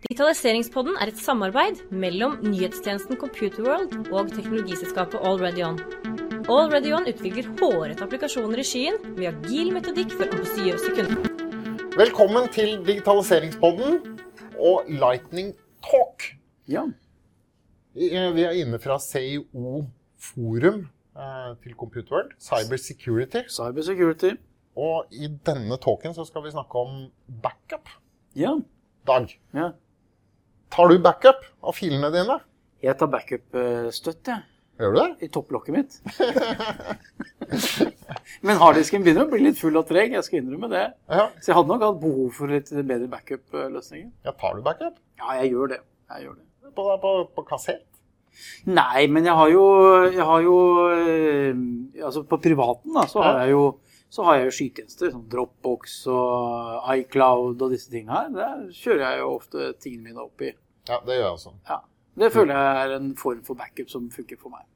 Digitaliseringspodden er et samarbeid mellom nyhetstjenesten Computerworld og teknologiselskapet AlreadyOn. AlreadyOn utvikler hårete applikasjoner i skyen med agil metodikk for ambisiøse kunder. Velkommen til digitaliseringspodden og Lightning Talk. Ja. Vi er inne fra CIO Forum eh, til Computerworld, Cyber Security. Cyber security. Og i denne talken så skal vi snakke om backup. Ja. Dag, ja. Tar du backup av filene dine? Jeg tar backup-støtt, jeg. Gjør du det? I topplokket mitt. Men harddisken begynner å bli litt full og treg, jeg skal innrømme det. Ja. Så jeg hadde nok hatt behov for litt bedre backup-løsninger. ja tar du backup? Ja, jeg gjør det. Jeg gjør det. På, på, på kassett? Nei, men jeg har jo, jeg har jo eh, Altså på privaten, da, så har jeg jo så har jeg jo skytjenester, som Dropbox og iCloud og disse tingene her. Der kjører jeg jo ofte tingene mine opp i. Ja, det gjør jeg også. Ja. Det føler jeg er en form for backup som funker for meg.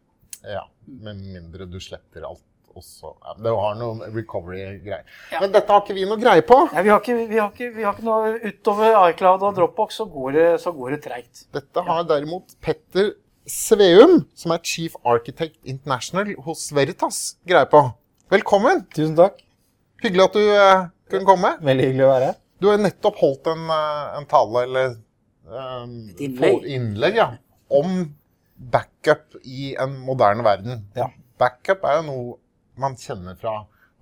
Ja, Med mindre du sletter alt også. Ja, det har noen recovery-greier. Ja. Men dette har ikke vi noe greie på. Nei, vi har ikke, vi har ikke, vi har ikke noe Utover iCloud og Dropbox så går det, så går det treigt. Dette har derimot Petter Sveum, som er Chief Architect International hos Veritas, greie på. Velkommen! Tusen takk. Hyggelig at du uh, kunne komme. Veldig hyggelig å være her. Du har nettopp holdt en, eh, en tale, eller um, Et innlegg. innlegg ja, om backup i en moderne verden. Ja. Backup er jo noe man kjenner fra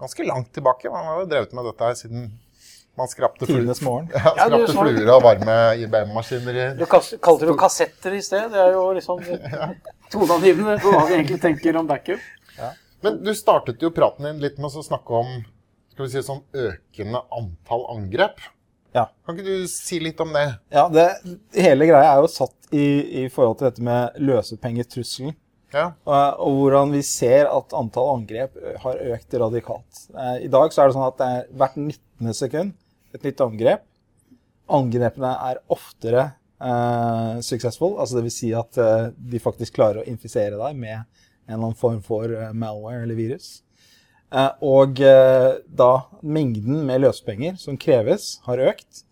ganske langt tilbake. Man har jo drevet med dette her siden man skrapte, flu ja, Ja, skrapte sa fluer av varme IBM-maskiner i Du kalte det jo kassetter i sted. Det er jo liksom toneangivende for hva vi egentlig tenker om backup. Men du startet jo praten din litt med å snakke om skal vi si, sånn økende antall angrep. Ja. Kan ikke du si litt om det? Ja, det, hele greia er jo satt i, i forhold til dette med løsepengetrusselen. Ja. Og, og hvordan vi ser at antall angrep har økt radikalt. Eh, I dag så er det sånn at det er hvert 19. sekund et nytt angrep. Angrepene er oftere eh, successful, altså vil si at eh, de faktisk klarer å infisere deg med en eller annen form for eh, malware eller virus. Eh, og eh, da mengden med løsepenger som kreves, har økt.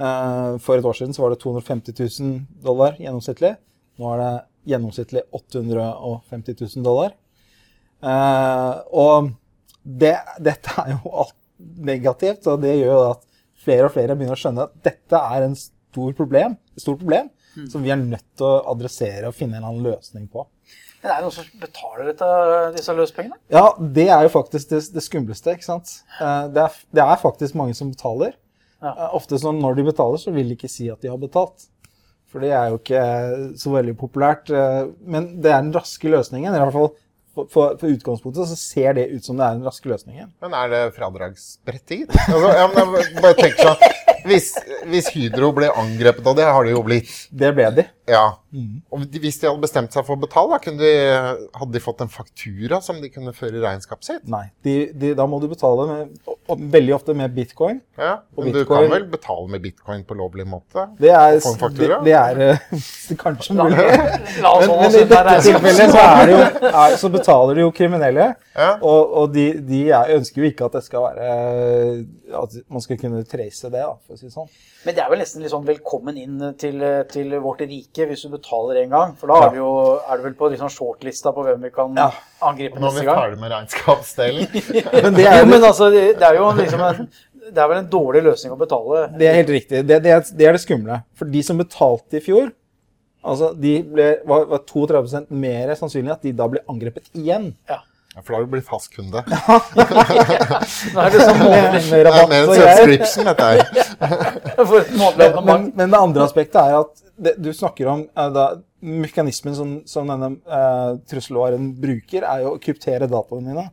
For et år siden så var det 250 000 dollar gjennomsnittlig. Nå er det gjennomsnittlig 850 000 dollar. Og det, dette er jo alt negativt, og det gjør jo at flere og flere begynner å skjønne at dette er en stor problem, et stort problem som vi er nødt til å adressere og finne en eller annen løsning på. Men er det noen som betaler dette, disse løspengene? Ja, det er jo faktisk det, det skumleste, ikke sant? Eh, Det er, det er faktisk mange som betaler. Ja. Eh, Ofte sånn når de betaler, så vil de ikke si at de har betalt. For det er jo ikke så veldig populært. eh, Men det er den raske løsningen. I hvert fall for, for, for utgangspunktet så ser det ut som det er den raske løsningen. Men er det fradragsberettiget? Altså, ja, men jeg bare tenker sånn, hvis, hvis Hydro ble angrepet, av det har det jo blitt Det ble de. Ja. Og hvis de hadde bestemt seg for å betale, da, kunne de, hadde de fått en faktura som de kunne føre i regnskapet sitt? Nei. De, de, da må du betale med, og, og veldig ofte med bitcoin. Ja, Og Men du kan vel betale med bitcoin på lovlig måte? Det er, Få en faktura? det er eh, kanskje mulig. la oss Men, holde men oss i unna dette tilfellet så, er det jo, er, så betaler de jo kriminelle. Ja. Og, og de, de er, ønsker jo ikke at det skal være At man skal kunne trace det, da, for å si det sånn. Men det er vel nesten litt sånn velkommen inn til, til vårt rike hvis du betaler en gang. For da er, du jo, er du vel på liksom shortlista på hvem vi kan Ja. angripe Nå er neste vi gang. ferdig med regnskapsdelen. Men det er, Jo, men altså, det det er jo liksom en, det er vel en dårlig løsning å betale. det er helt riktig. Det, det, er, det er det skumle. For de som betalte i fjor, altså de ble, var, var 32% mer sannsynlig at de da ble angrepet igjen. Ja. Ja, for da har du blitt fast kunde. Nå er det sånn månedlig rabatt mer en og subscription, dette her. Men, men det andre aspektet er at det, du snakker om eh, da, mekanismen som, som denne uh, trusselvaren bruker, er jo å kryptere dataene dine.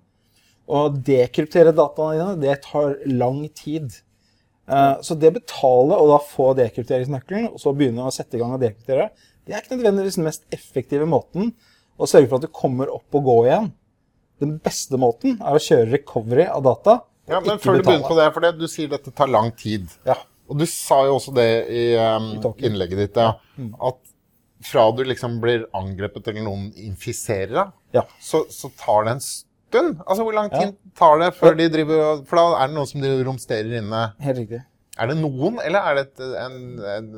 Å dekryptere dataene dine, det tar lang tid. Uh, så det betale og da få dekrypteringsnøkkelen, og så begynne å sette i gang og dekryptere, det er ikke nødvendigvis den mest effektive måten å sørge for at du kommer opp og gå igjen. Den beste måten er å kjøre recovery av data. Ja, men før du begynner på det, for det, du sier dette tar lang tid. Ja. Og du sa jo også det i, um, I innlegget ditt, ja, at fra du liksom blir angrepet eller noen infiserer deg, Ja. så, så tar det en stund. Altså, hvor lang tid tar det før de driver For da er det noen som driver romsterer inne Helt riktig. Er det noen, eller er det et, en, en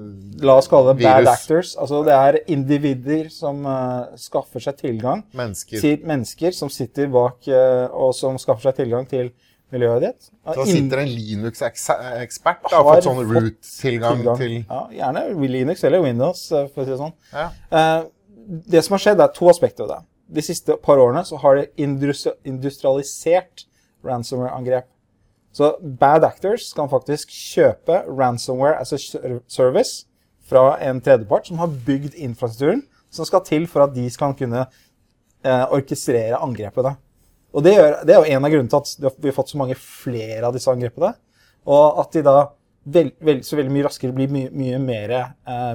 La oss kalle det bad actors. Altså det er individer som uh, skaffer seg tilgang. mennesker? Sitt, mennesker som sitter bak uh, og som skaffer seg tilgang til miljøet ditt. Så sitter en Linux-ekspert og har Har fått sånn root-tilgang til Ja, gjerne Linux eller Windows, eh, for å si det sånn. ja. Uh, det som har skjedd, er to aspekter ved det. De siste par årene så har det industri industrialisert ransomware-angrep. Så bad actors kan faktisk kjøpe ransomware as a service fra en tredjepart som har bygd infrastrukturen som skal til for at de skal kunne eh, orkestrere angrepene. Og det, gjør, det er jo en av grunnene til at vi har fått så mange flere av disse angrepene. Og at de da vel, vel, så veldig mye raskere blir mye, mye mer eh,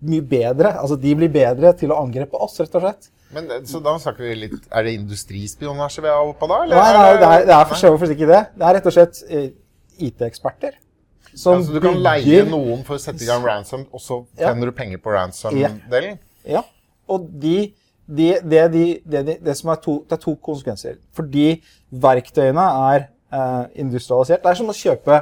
mye bedre. Altså de blir bedre til å angripe oss, rett og slett. Men eh, så da snakker vi litt Er det industrispionasje vi er oppe på da? eller Nei, nei, det er, det er for så vidt ikke det. Det er rett og slett eh, IT-eksperter. Som Ja, så du kan leie noen for å sette i gang ransom, og så Ja. du penger på ransom-delen? Ja. Og de, de, det, de, det som er to, det er to konsekvenser. Fordi verktøyene er eh, industrialisert. Det er som å kjøpe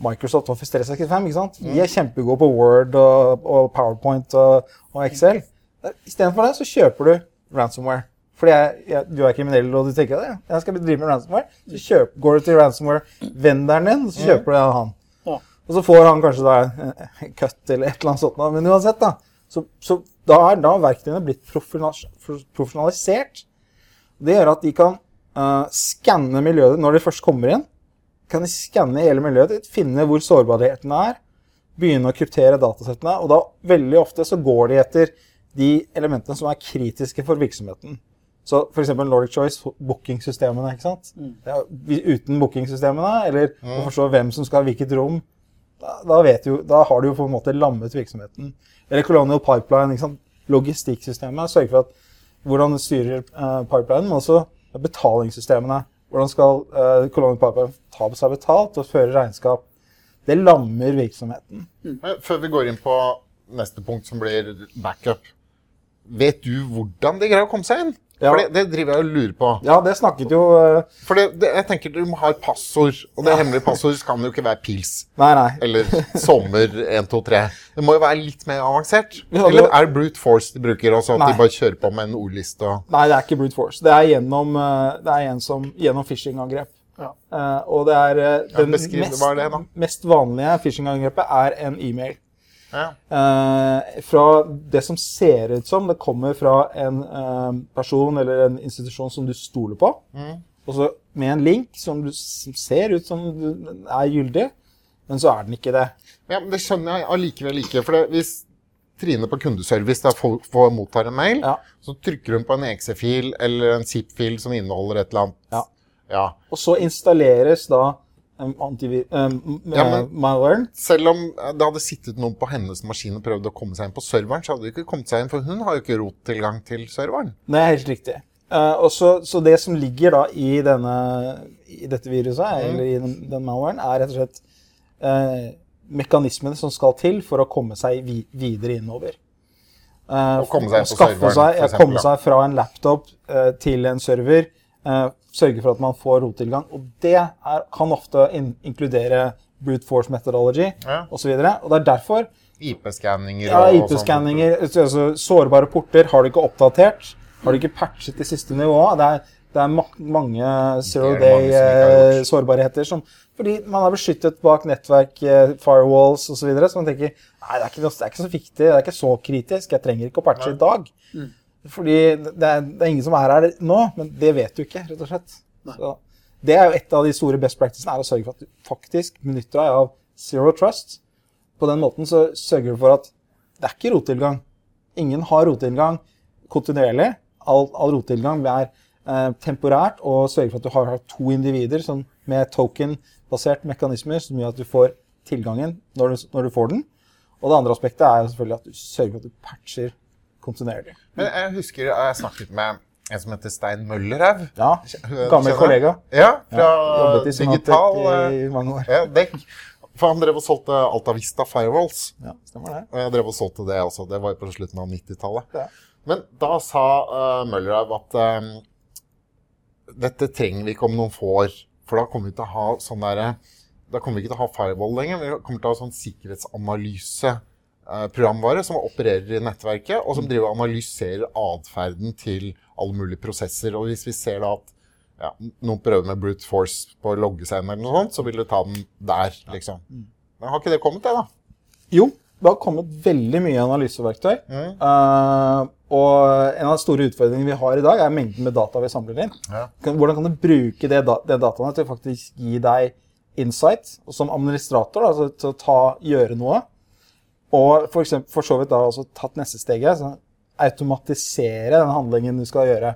Microsoft Office 365. ikke sant? De er kjempegode på Word og, og PowerPoint og, og Excel. Istedenfor det så kjøper du ransomware. Fordi jeg, jeg, du er kriminell og du tenker at jeg skal drive med ransomware. Så kjøp, går du til ransomware-venderen din, så kjøper du han. Ja. Og så får han kanskje da en cut eller et eller annet sånt. Men uansett, da. Så, så da er da verktøyene blitt profesjonalisert. Det gjør at de kan uh, skanne miljøet når de først kommer inn. Kan de skanne hele miljøet ditt, finne hvor sårbarhetene er, begynne å kryptere datasettene. Og da veldig ofte så går de etter de elementene som er kritiske for virksomheten. Så f.eks. Nordic Choice, bookingsystemene. ikke sant? Ja, uten bookingsystemene, eller å forstå hvem som skal ha hvilket rom, da, da, vet du, da har du jo på en måte lammet virksomheten. Eller Colonial Pipeline. ikke sant? Logistikksystemet sørger for at hvordan du styrer eh, pipelinen, men også betalingssystemene. Hvordan skal eh, Colonial Pipeline ta på seg betalt og føre regnskap? Det lammer virksomheten. Mm. Før vi går inn på neste punkt, som blir backup. Vet du hvordan de greier å komme seg inn? Ja. For det, det driver jeg og lurer på. Ja, det snakket jo uh... For det, det, jeg tenker du må ha et passord, og det hemmelige passordet kan jo ikke være pils. Nei, nei. Eller sommer 1, 2, 3. Det må jo være litt mer avansert. Ja, Eller er det brute force de bruker, også at Nei. de bare kjører på med en ordliste? og... Nei, det er ikke brute force. Det er gjennom, eh, det er en som, gjennom phishing-angrep. Ja. Uh, og det er uh, Ja, den mest, det mest vanlige phishing-angrepet er en e-mail. Ja. Eh, fra det som ser ut som det kommer fra en eh, person eller en institusjon som du stoler på. Mm. Og så med en link som, du, som ser ut som du, er gyldig, men så er den ikke det. Ja, men Det skjønner jeg allikevel ikke. For det, hvis Trine på kundeservice der folk får mottar en mail, Ja. så trykker hun på en exe-fil eller en zip-fil som inneholder et eller annet. Ja. Ja. Og så installeres da um. Um, Ja, eh, malwaren. Selv om det hadde sittet noen på hennes maskin og prøvd å komme seg inn på serveren, så hadde de ikke kommet seg inn, for hun har jo ikke rottilgang til serveren. Er helt riktig. Uh, og så, så det som ligger da i, denne, i dette viruset, eller i den, den malwaren, er rett og slett uh, mekanismene som skal til for å komme seg vi, videre innover. Uh, å komme seg inn på skaffe serveren, Seg, for eksempel, komme seg fra en laptop uh, til en server. eh, sørge for at man får rottilgang. Og det er, kan ofte in inkludere brute force methodology Ja. osv. Og, så og det er derfor IP-skanninger ja, sånn. IP-skanninger, altså, sårbare porter har du ikke oppdatert. Har du ikke patchet det siste nivået. Det er, det er ma mange zero er day-sårbarheter som Fordi man er beskyttet bak nettverk, eh, firewalls osv. Så, videre, så man tenker nei, det er, ikke, noe- det er ikke så viktig, det er ikke så kritisk. Jeg trenger ikke å patche i dag. Fordi det er, det er ingen som er her nå, men det vet du ikke, rett og slett. Så, det er jo et av de store best practicene, er å sørge for at du faktisk benytter deg av zero trust. På den måten så sørger du for at det er ikke rottilgang. Ingen har rottilgang kontinuerlig. All, all rottilgang er eh, temporært og sørger for at du har, har to individer som, med token-basert mekanismer som gjør at du får tilgangen når du, når du får den. Og det andre aspektet er jo selvfølgelig at du sørger for at du patcher kontinuerlig. Men jeg husker jeg snakket med en som heter Stein Møllerhaug. Ja, gammel kollega. Ja, fra ja, digital eh, i mange år. ja, dekk. For han drev og solgte Altavista Firewalls. Ja, stemmer det. Og jeg drev og solgte det også. Det var på slutten av 90-tallet. Ja. Men da sa uh, Møllerhaug at um, dette trenger vi ikke om noen få år. For da kommer vi til å ha sånn derre da kommer vi ikke til å ha firewall lenger. Vi kommer til å ha sånn sikkerhetsanalyse-programvare som opererer i nettverket, og som driver og analyserer atferden til alle mulige prosesser. Og hvis vi ser da at ja, noen prøver med brute force på å logge seg inn, eller noe sånt, så vil du ta den der, liksom. Men har ikke det kommet, det, da? Jo, det har kommet veldig mye analyseverktøy. Mm. Uh, og en av de store utfordringene vi har i dag, er mengden med data vi samler inn. Ja. Hvordan kan du bruke det, det dataene til å faktisk gi deg insight, og som administrator, da, altså til å ta, gjøre noe. Og for, eksempel, for så vidt da også tatt neste steget, så automatisere den handlingen du skal gjøre.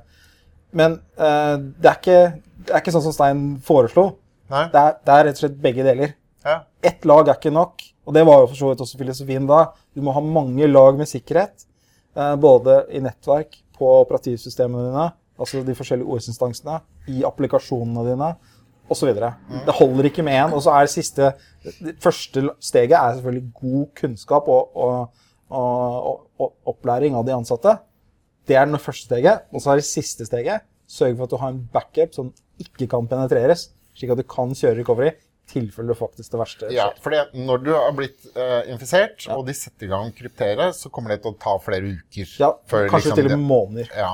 Men eh, det, er ikke, det er ikke sånn som Stein foreslo. Det er, det er rett og slett begge deler. Ja. Ett lag er ikke nok, og det var jo for så vidt også filosofien da. Du må ha mange lag med sikkerhet, eh, både i nettverk, på operativsystemene dine, altså de forskjellige OS-instansene, i applikasjonene dine, osv. Det holder ikke med én. Og så er det siste Det første steget er selvfølgelig god kunnskap og, og, og, og opplæring av de ansatte. Det er det første steget. Og så er det siste steget sørge for at du har en backup som ikke kan penetreres, slik at du kan kjøre recovery i tilfelle faktisk det verste Ja, fordi for når du har blitt uh, infisert, og de setter i gang kryptere, så kommer det til å ta flere uker. Ja, før kanskje liksom til og med måneder. Ja.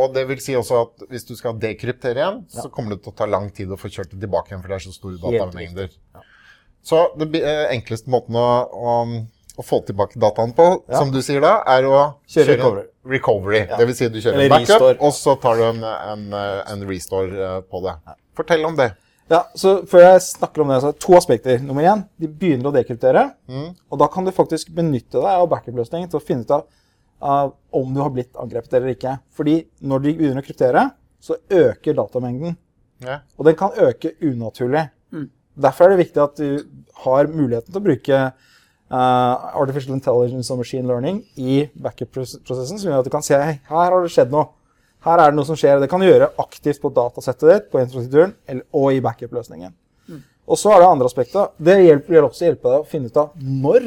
Og det vil si også at hvis du skal dekryptere igjen, så kommer det til å ta lang tid å få kjørt det tilbake igjen, for det er så store datamengder. datamengder. Så den eh, enkleste måten å, å, å få tilbake dataen på, som du sier da, er å Kjøre en recovery. recovery. Det vil si du kjører en backup, restore. og så tar du en, en, eh, en restore eh, på det. Fortell om det. Ja, så Før jeg snakker om det, så er det to aspekter. Nummer én, de begynner å dekryptere. Mm. Og da kan du faktisk benytte deg av backup-løsningen til å finne ut av av om du har blitt angrepet eller ikke. Fordi når de begynner å kryptere, så øker datamengden. Ja. Og den kan øke unaturlig. Derfor er det viktig at du har muligheten til å bruke uh, artificial intelligence og machine learning i backup-prosessen, som gjør at du kan se hei, her har det skjedd noe. Her er det noe som skjer. Det kan du gjøre aktivt på datasettet ditt, på infrastrukturen eller, og i backup-løsningen. Og så er det andre aspektet. Det hjelper, vil også hjelpe deg å finne ut av når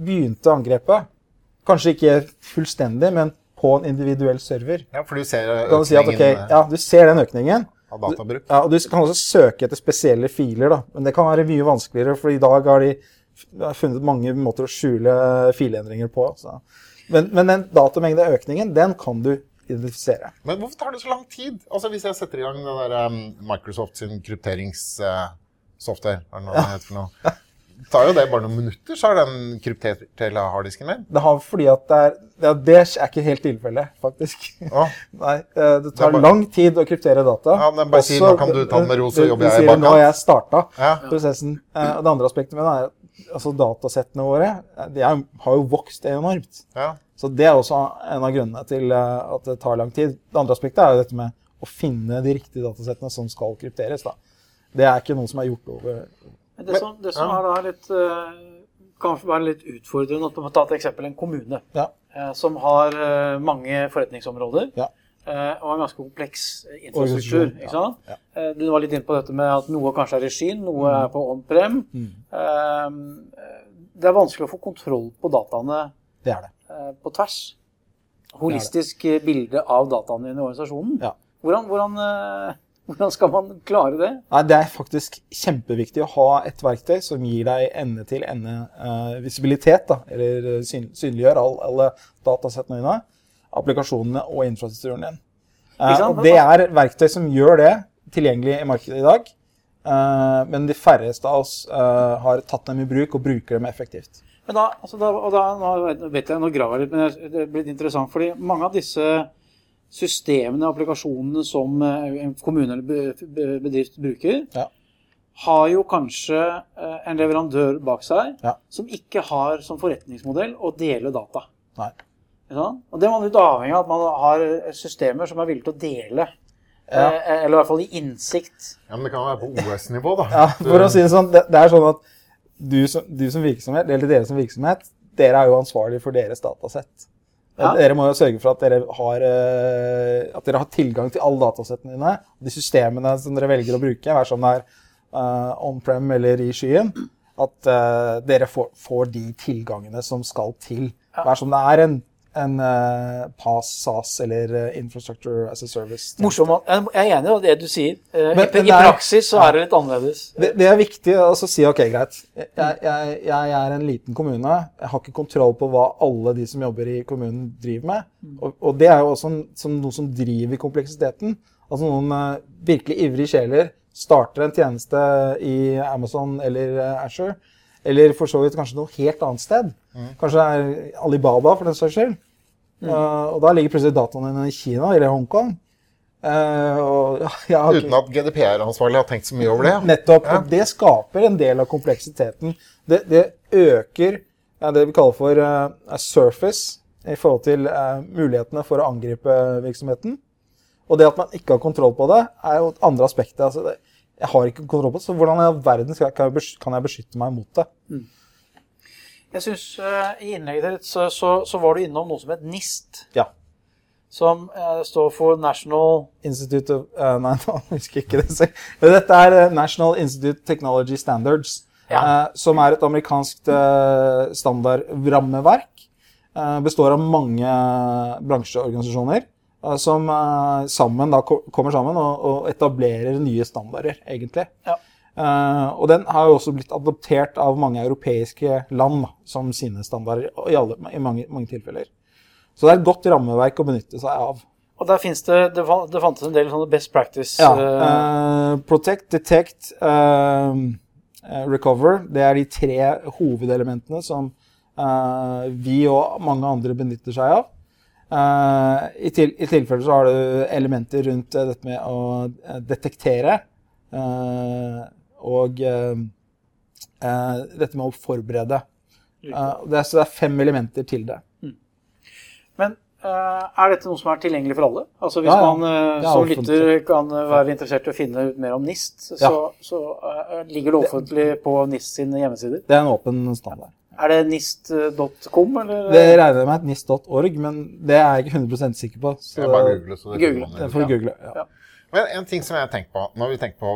begynte angrepet. Kanskje ikke fullstendig, men på en individuell server. ja, for du ser Du si at okay, eh, ja, du ser den økningen. av databruk. Ja, og Du kan også søke etter spesielle filer, da. men det kan være mye vanskeligere, for i dag har de funnet mange måter å skjule filendringer på. Så. Men, men den datamengdeøkningen, den kan du identifisere. Men hvorfor tar det så lang tid? Altså Hvis jeg setter i gang det der um, Microsoft sin krypteringssoftware, hva er det nå det heter for noe, tar jo det bare noen minutter, så er den kryptert til harddisken min. Det har fordi at det er, ja, det er ikke helt tilfellet, faktisk. Ah. Nei, det tar Det bare- lang tid å kryptere data. Ja, men bare si, nå kan du ta den med ro, så jobber jeg i bakkant. Nå har jeg starta ja. prosessen. Eh, det andre aspektet med det er at altså, datasettene våre eh, de er, har jo vokst enormt. ja. Så det er også en av grunnene til eh, at det tar lang tid. Det andre aspektet er jo dette med å finne de riktige datasettene som skal krypteres. Da. Det er ikke noe som er gjort over Det som, det som er da litt, eh, kanskje være litt utfordrende, at man tar et eksempel en kommune Ja. eh, som har eh, mange forretningsområder Ja. og en ganske kompleks infrastruktur. Ikke sant? ja, Du var litt inne på dette med at noe kanskje er i skyen, noe er på on-prem. Mm. Det er vanskelig å få kontroll på dataene Det det. på tvers. Holistisk det bilde av dataene i organisasjonen. Ja. Hvordan, hvordan, hvordan skal man klare det? Nei, Det er faktisk kjempeviktig å ha et verktøy som gir deg ende-til-ende eh, eller eh, syn synliggjør all, alle datasettene dine, applikasjonene og infrastrukturen din. Eh, og det er verktøy som gjør det tilgjengelig i markedet i dag, eh, men de færreste av oss eh, har tatt dem i bruk og bruker dem effektivt. Men da, altså da, da nå vet- vet jeg, nå graver jeg litt, men det er blitt interessant, fordi mange av disse systemene og applikasjonene som eh, en kommune eller be- be- bedrift bruker, Ja. har jo kanskje eh, en leverandør bak seg Ja. som ikke har som forretningsmodell å dele data. Nei. Og det er man litt avhengig av at man har eh, systemer som er villige til å dele. Ja. Eh, eller i hvert fall i innsikt. ja, men det kan være på OS-nivå, da. Ja, for å si det sånn, det, det er sånn at du som, du som virksomhet, eller dere som virksomhet, dere er jo ansvarlig for deres datasett. Ja. Dere må jo sørge for at dere, har, eh, at dere har tilgang til alle datasettene dine. De systemene som dere velger å bruke, hver som det er eh, on-prem eller i skyen, at uh, dere får, får de tilgangene som skal til. Hver som det er en en uh, PAS, SAS eller uh, Infrastructure as a Service. Morsom. Jeg er enig i det du sier. Uh, Men- I, I er- praksis så er det litt annerledes. Det, det er viktig å altså, si ok, greit. Jeg, jeg, jeg er en liten kommune. Jeg har ikke kontroll på hva alle de som jobber i kommunen, driver med. Og, og det er jo også en, som noe som driver kompleksiteten. Altså noen eh, virkelig ivrige sjeler starter en tjeneste i Amazon eller eh, Azure, eller for så vidt kanskje noe helt annet sted. Kanskje det er Alibaba, for den saks skyld. Eh, og da ligger plutselig dataene dine i Kina eller Hongkong. Uh, og, ja, okay. Uten at GDPR-ansvarlig har tenkt så mye over det. Nettopp. Ja. og Det skaper en del av kompleksiteten. Det, det øker ja, det vi kaller for uh, surface i forhold til eh, mulighetene for å angripe virksomheten. Og det at man ikke har kontroll på det, er jo et andre aspektet. Altså det, jeg har ikke kontroll på det, så hvordan i all verden skal, kan, jeg besky- kan jeg beskytte meg mot det? Jeg synes uh, I innlegget ditt så, så, så var du innom noe som het NIST. Ja. Som uh, står for National Institute of uh, Nei, nå husker jeg ikke det selv. Dette er National Institute Technology Standards, Ja. som er et amerikansk standardrammeverk. Består av mange bransjeorganisasjoner som eh, sammen da ko- kommer sammen og, og etablerer nye standarder, egentlig. Ja. Eh, og den har jo også blitt adoptert av mange europeiske land som sine standarder, i, alle, i mange, mange tilfeller. Så det er et godt rammeverk å benytte seg av. Og der finnes det, det, det fantes en del sånne best practice Ja. eh, eh, protect, detect, eh, eh, recover. Det er de tre hovedelementene som uh, vi og mange andre benytter seg av. Eh, i, til, I tilfelle så har du elementer rundt eh, dette med å eh, detektere. og dette med å forberede. Det, er, så det er fem elementer til det. Men eh, er dette noe som er tilgjengelig for alle? Altså Hvis Ja, ja. man som lytter kan være interessert i å finne ut mer om NIST, så, Ja. så eh, ligger det offentlig på NIST sine hjemmesider. Det er en åpen standard. Er det nist.com, eller? Det regner jeg med at NIST.org, men det er jeg ikke 100 sikker på. Så Jeg bare google, så det Google. det får google. Ja. Ja. Men en ting som jeg har tenkt på, når vi tenker på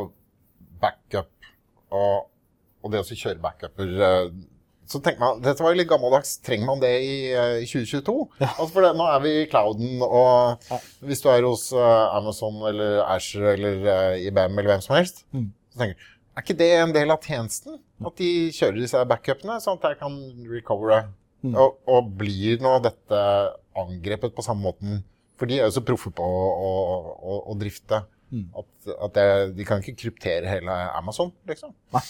backup og, og det å kjøre backuper eh, så tenker man, Dette var jo litt gammeldags. Trenger man det i, eh, i 2022? Altså for det, nå er vi i clouden, og hvis du er hos uh, Amazon eller Azure eller uh, IBM eller hvem som helst, Mm. så tenker du Er ikke det en del av tjenesten? At de kjører disse backupene, sånn at jeg kan recovere? Mm. Og, og blir nå dette angrepet på samme måten? For de er jo så proffe på å, å, å, drifte. Mm. At, at det, de kan ikke kryptere hele Amazon, liksom.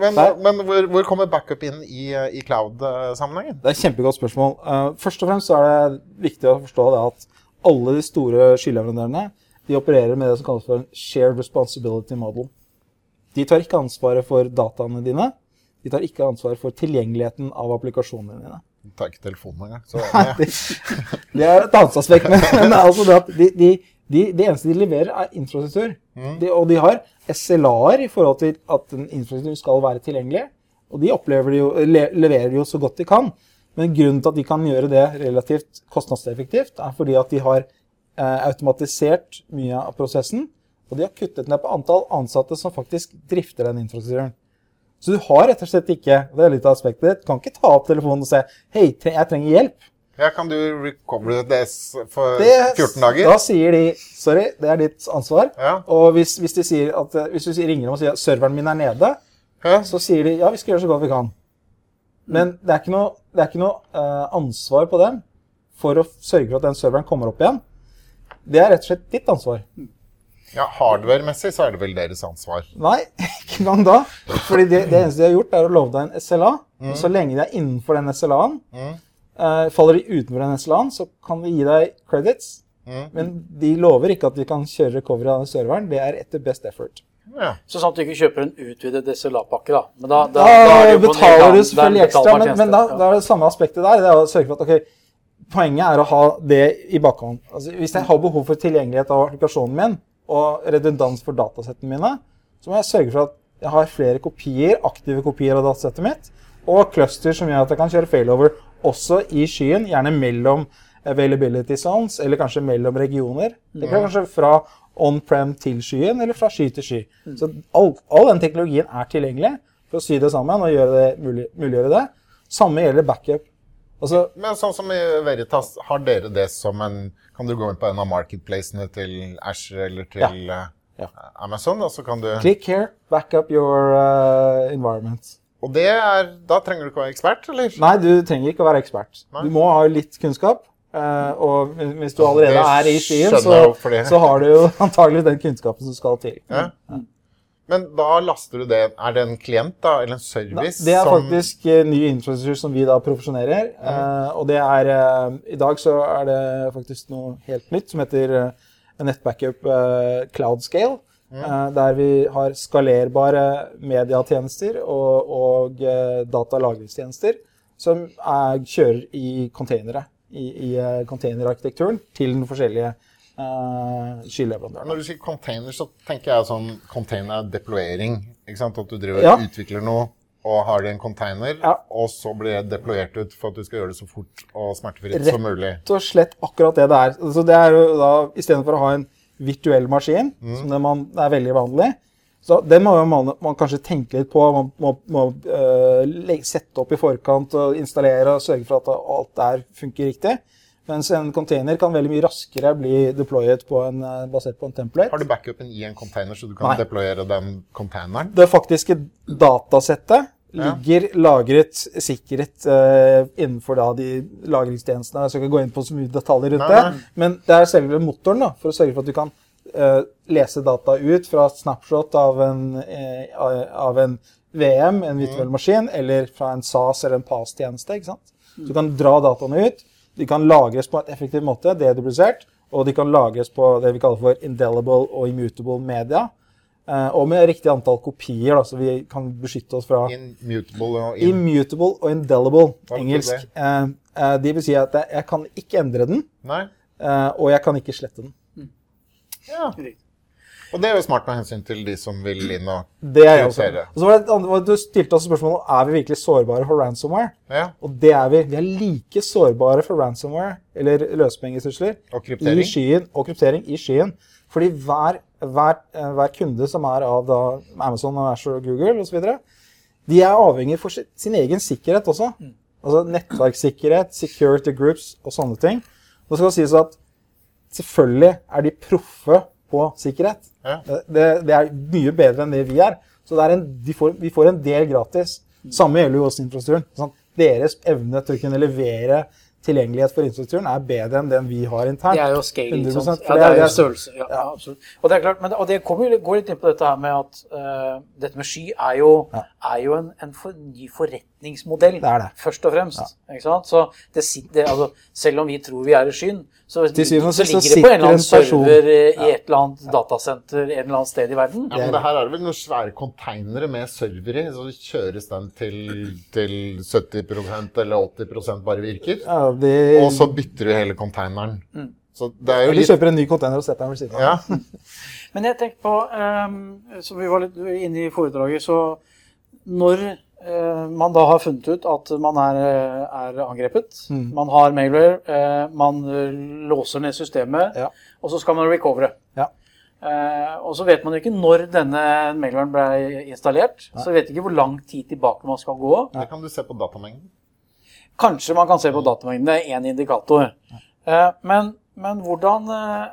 men men, men hvor, hvor kommer backup inn i, i cloud-sammenhengen? Det er et kjempegodt spørsmål. Eh, først og fremst så er det viktig å forstå det at alle de store skyleverandørene de opererer med det som kalles for en shared responsibility model. De tar ikke ansvaret for dataene dine. De tar ikke ansvar for tilgjengeligheten av applikasjonene dine. De tar ikke telefonen engang. Så, Det, det er et aspekt, men, altså det de, de, de, det eneste de leverer, er infrastruktur. De, og de har SLA-er i forhold til at en infrastruktur skal være tilgjengelig. Og de jo, le, leverer de jo så godt de kan. Men grunnen til at de kan gjøre det relativt kostnadseffektivt, er fordi at de har automatisert mye av prosessen. Og de har kuttet ned på antall ansatte som faktisk drifter den infrastrukturen. Så du har rett og slett ikke det er litt av aspektet, du kan ikke ta opp telefonen og si hei, jeg trenger hjelp. ja, kan du recover DS for Det, 14 dager? Da sier de sorry, det er ditt ansvar. Ja. Og hvis, hvis, de sier at, eh, hvis du ringer dem og sier at serveren min er nede, Hæ? så sier de ja, vi skal gjøre så godt vi kan. Men det er ikke noe, det er ikke noe uh, ansvar på dem for å sørge for at den serveren kommer opp igjen. Det er rett og slett ditt ansvar. ja, Hardware-messig så er det vel deres ansvar. Nei, ikke engang da. Fordi det, det eneste de har gjort, er å love deg en SLA. Og så lenge de er innenfor den SLA-en, Mm. eh, faller de utenfor den SLA-en, så kan vi gi deg credits. Mm. Men de lover ikke at de kan kjøre recovery av den serveren. Det er etter best effort. Ja. Så sant du ikke kjøper en utvidet SLA-pakke, da. Men da, Da, er det jo på en helt betaler du selvfølgelig ekstra, men, men da, da er det samme aspektet der. Det er å sørge for at ok, poenget er å ha det i bakhånd. Altså, hvis jeg har behov for tilgjengelighet av applikasjonen min og redundans for datasettene mine, så må jeg sørge for at jeg har flere kopier, aktive kopier av datasettet mitt, og cluster som gjør at jeg kan kjøre failover også i skyen, gjerne mellom availability zones, eller kanskje mellom regioner. Det kan kanskje fra on-prem til skyen, eller fra sky til sky. Så all, all den teknologien er tilgjengelig for å sy det sammen og gjøre det mulig, muliggjøre det. Samme gjelder backup. Altså, Men sånn som i Veritas, har dere det som en Kan du gå inn på en av marketplacene til Azure eller til ja, Ja. Amazon, og så kan du click here, back up your uh, environment. Og det er Da trenger du ikke å være ekspert, eller? Nei, du trenger ikke å være ekspert. Nei. Du må ha litt kunnskap. Uh, og hvis du allerede er i skyen, så, så har du jo antagelig den kunnskapen som skal til. Ja. Men da laster du det Er det en klient, da? Eller en service? Det er faktisk uh, ny infrastruktur som vi da profesjonerer. eh, og det er uh, I dag så er det faktisk noe helt nytt som heter uh, Nettbackup uh, Cloud Scale. eh, der vi har skalerbare mediatjenester og, og uh, datalagringstjenester som er, kjører i containere. I, i containerarkitekturen til den forskjellige uh, skyleverandørene. Når du sier container, så tenker jeg sånn container deployering. Ikke sant? At du driver Ja. utvikler noe og har det i en container, Ja. og så blir det deployert ut for at du skal gjøre det så fort og smertefritt som mulig. rett og slett akkurat det det er. Altså det er jo da, Istedenfor å ha en virtuell maskin, som det, man, er veldig vanlig, så den må man, man kanskje tenke litt på. Man må, må uh, sette opp i forkant og installere og sørge for at alt der funker riktig. Mens en container kan veldig mye raskere bli deployet på en, øh, basert på en template. Har du backupen i en container, så du kan Nei. deployere den containeren? Det faktiske datasettet Ja. ligger lagret sikret uh, innenfor da de lagringstjenestene. Jeg skal ikke gå inn på så mye detaljer rundt Nei, det, men det er selve motoren da, for å sørge for at du kan uh, lese data ut fra et snapshot av en, uh, av en VM, en virtuell maskin, eller fra en SAS eller en PAS-tjeneste. ikke sant? Så du kan dra dataene ut. De kan lagres på en effektiv måte, dedublisert, og de kan lagres på det vi kaller for indelible og immutable media. Eh, og med riktig antall kopier, da, så vi kan beskytte oss fra Immutable og in Immutable og indelible, engelsk. det? Eh, eh, vil si at jeg, jeg kan ikke endre den, Nei? eh, og jeg kan ikke slette den. Ja. Og det er jo smart med hensyn til de som vil inn og Det er jeg også. prioritere. Og så var det, andre, Du stilte også spørsmålet er vi virkelig sårbare for ransomware. Ja. Og det er vi. Vi er like sårbare for ransomware, eller løsepengetrusler, i skyen, og kryptering i skyen. Fordi hver, hver, eh, hver kunde som er av da Amazon og Azure og Google osv., de er avhengig for sin, sin egen sikkerhet også. Altså nettverkssikkerhet, security groups og sånne ting. Nå skal det sies at selvfølgelig er de proffe på sikkerhet. Ja. Det, det, det er mye bedre enn det vi er. Så det er en, de får, vi får en del gratis. Samme gjelder jo også infrastrukturen. Sånn, deres evne til å kunne levere tilgjengelighet for infrastrukturen er bedre enn den vi har internt. Det er jo scale. ikke 100%, sant? Ja, det er- jo størrelse. Ja, ja, absolutt. Og det er klart, men, og det kommer går litt inn på dette her med at uh, dette med sky er jo, Ja. er jo en, en for, ny forretningsmodell. Det er det. Først og fremst. Ikke sant? Så det, det, altså, selv om vi tror vi er i skyen, så, Til syvende og sist så ligger det på en eller annen en person- server eh, i et eller annet datasenter en eller annet sted i verden. Ja, men det her er det vel noen svære containere med server i, så kjøres den til, til 70% eller 80% bare virker. Ja, det... Og så bytter du hele containeren. Så det er jo de litt kjøper en ny container og setter den ved siden av. ja. Men jeg tenkte på, um, som vi var litt inne i foredraget, så når man da har funnet ut at man er, er angrepet, Mm. man har mailware, eh, man eh, låser ned systemet, Ja. og så skal man recovere. Ja. Eh, og så vet man ikke når denne mailwaren ble installert, så vet ikke hvor lang tid tilbake man skal gå. Det kan du se på datamengden. Kanskje man kan se på datamengden, det er én indikator. Eh, men, men hvordan eh,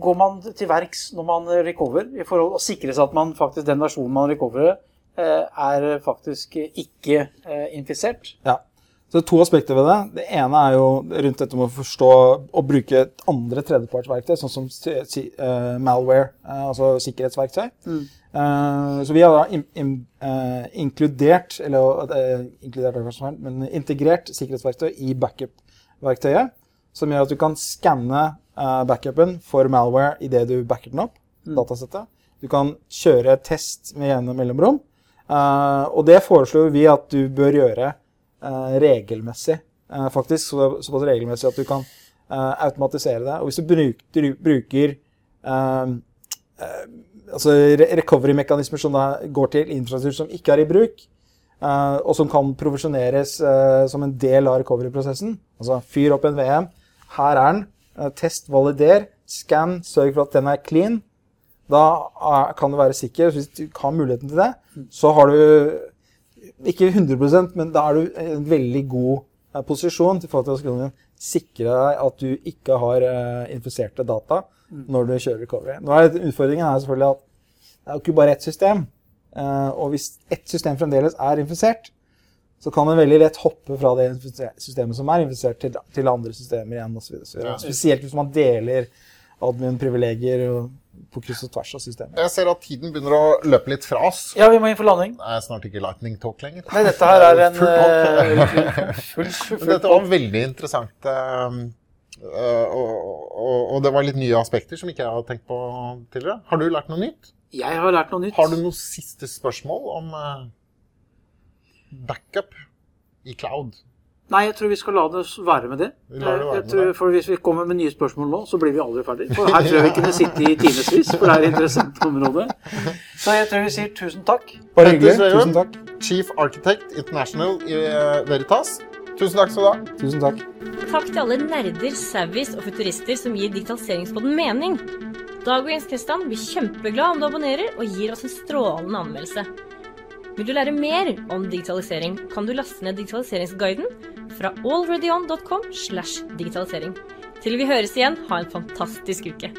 går man til verks når man recover, i forhold å sikre seg at man faktisk, den versjonen man recoverer, eh, er faktisk ikke eh, infisert? Ja. Så det er to aspekter ved det. Det ene er jo rundt dette med å forstå og bruke et andre tredjepartsverktøy, sånn som eh, malware, eh, altså sikkerhetsverktøy. Mm. så vi har da in, in, eh, inkludert, eller eh, inkludert er men integrert sikkerhetsverktøy i backup-verktøyet, som gjør at du kan skanne eh, backupen for malware idet du backer den opp, datasettet. Du kan kjøre test med jevne mellomrom. Eh, og det foreslår vi at du bør gjøre eh, regelmessig. Eh, faktisk så, såpass regelmessig at du kan automatisere det. Og hvis du bruker, bruker altså re- recovery-mekanismer som da går til infrastruktur som ikke er i bruk, og som kan provisjoneres som en del av recovery-prosessen, altså fyr opp en VM, her er den, test, valider, scan, sørg for at den er clean, da er, kan du være sikker. Hvis du har muligheten til det, så har du ikke 100% men da er du i en veldig god eh, posisjon til forhold til å sikre deg at du ikke har eh, infiserte data når du kjører recovery. Nå er utfordringen er selvfølgelig at det er jo ikke bare ett system. Eh, og hvis ett system fremdeles er infisert, så kan en veldig lett hoppe fra det systemet som er infisert, til, til andre systemer igjen. Videre. Ja. Spesielt hvis man deler admin-privilegier og- på kryss og tvers av systemet. Jeg ser at tiden begynner å løpe litt fra oss. Ja, vi må inn for landing. Det er snart ikke lightning talk lenger. Nei, dette her er en Full eh, full, full, Dette var veldig interessant. eh, eh, og, og, og det var litt nye aspekter som ikke jeg har tenkt på tidligere. Har du lært noe nytt? Jeg har lært noe nytt. Har du noe siste spørsmål om backup i cloud? Nei, jeg tror vi skal la det være med det. Vi det være jeg med tror, det. for Hvis vi kommer med nye spørsmål nå, så blir vi aldri ferdig. For her tror jeg vi kunne sitte i timevis, for det er et interessant område. Så jeg tror vi sier tusen takk. Bare hyggelig. Tusen takk. Chief Architect International i eh, Veritas. Tusen takk skal du ha. Tusen takk. Takk til alle nerder, savvies og futurister som gir digitaliseringspodden mening. Dag og Jens Kristian blir kjempeglad om du abonnerer og gir oss en strålende anmeldelse. Vil du lære mer om digitalisering, kan du laste ned digitaliseringsguiden fra alreadyon.com slash digitalisering. Til vi høres igjen, ha en fantastisk uke.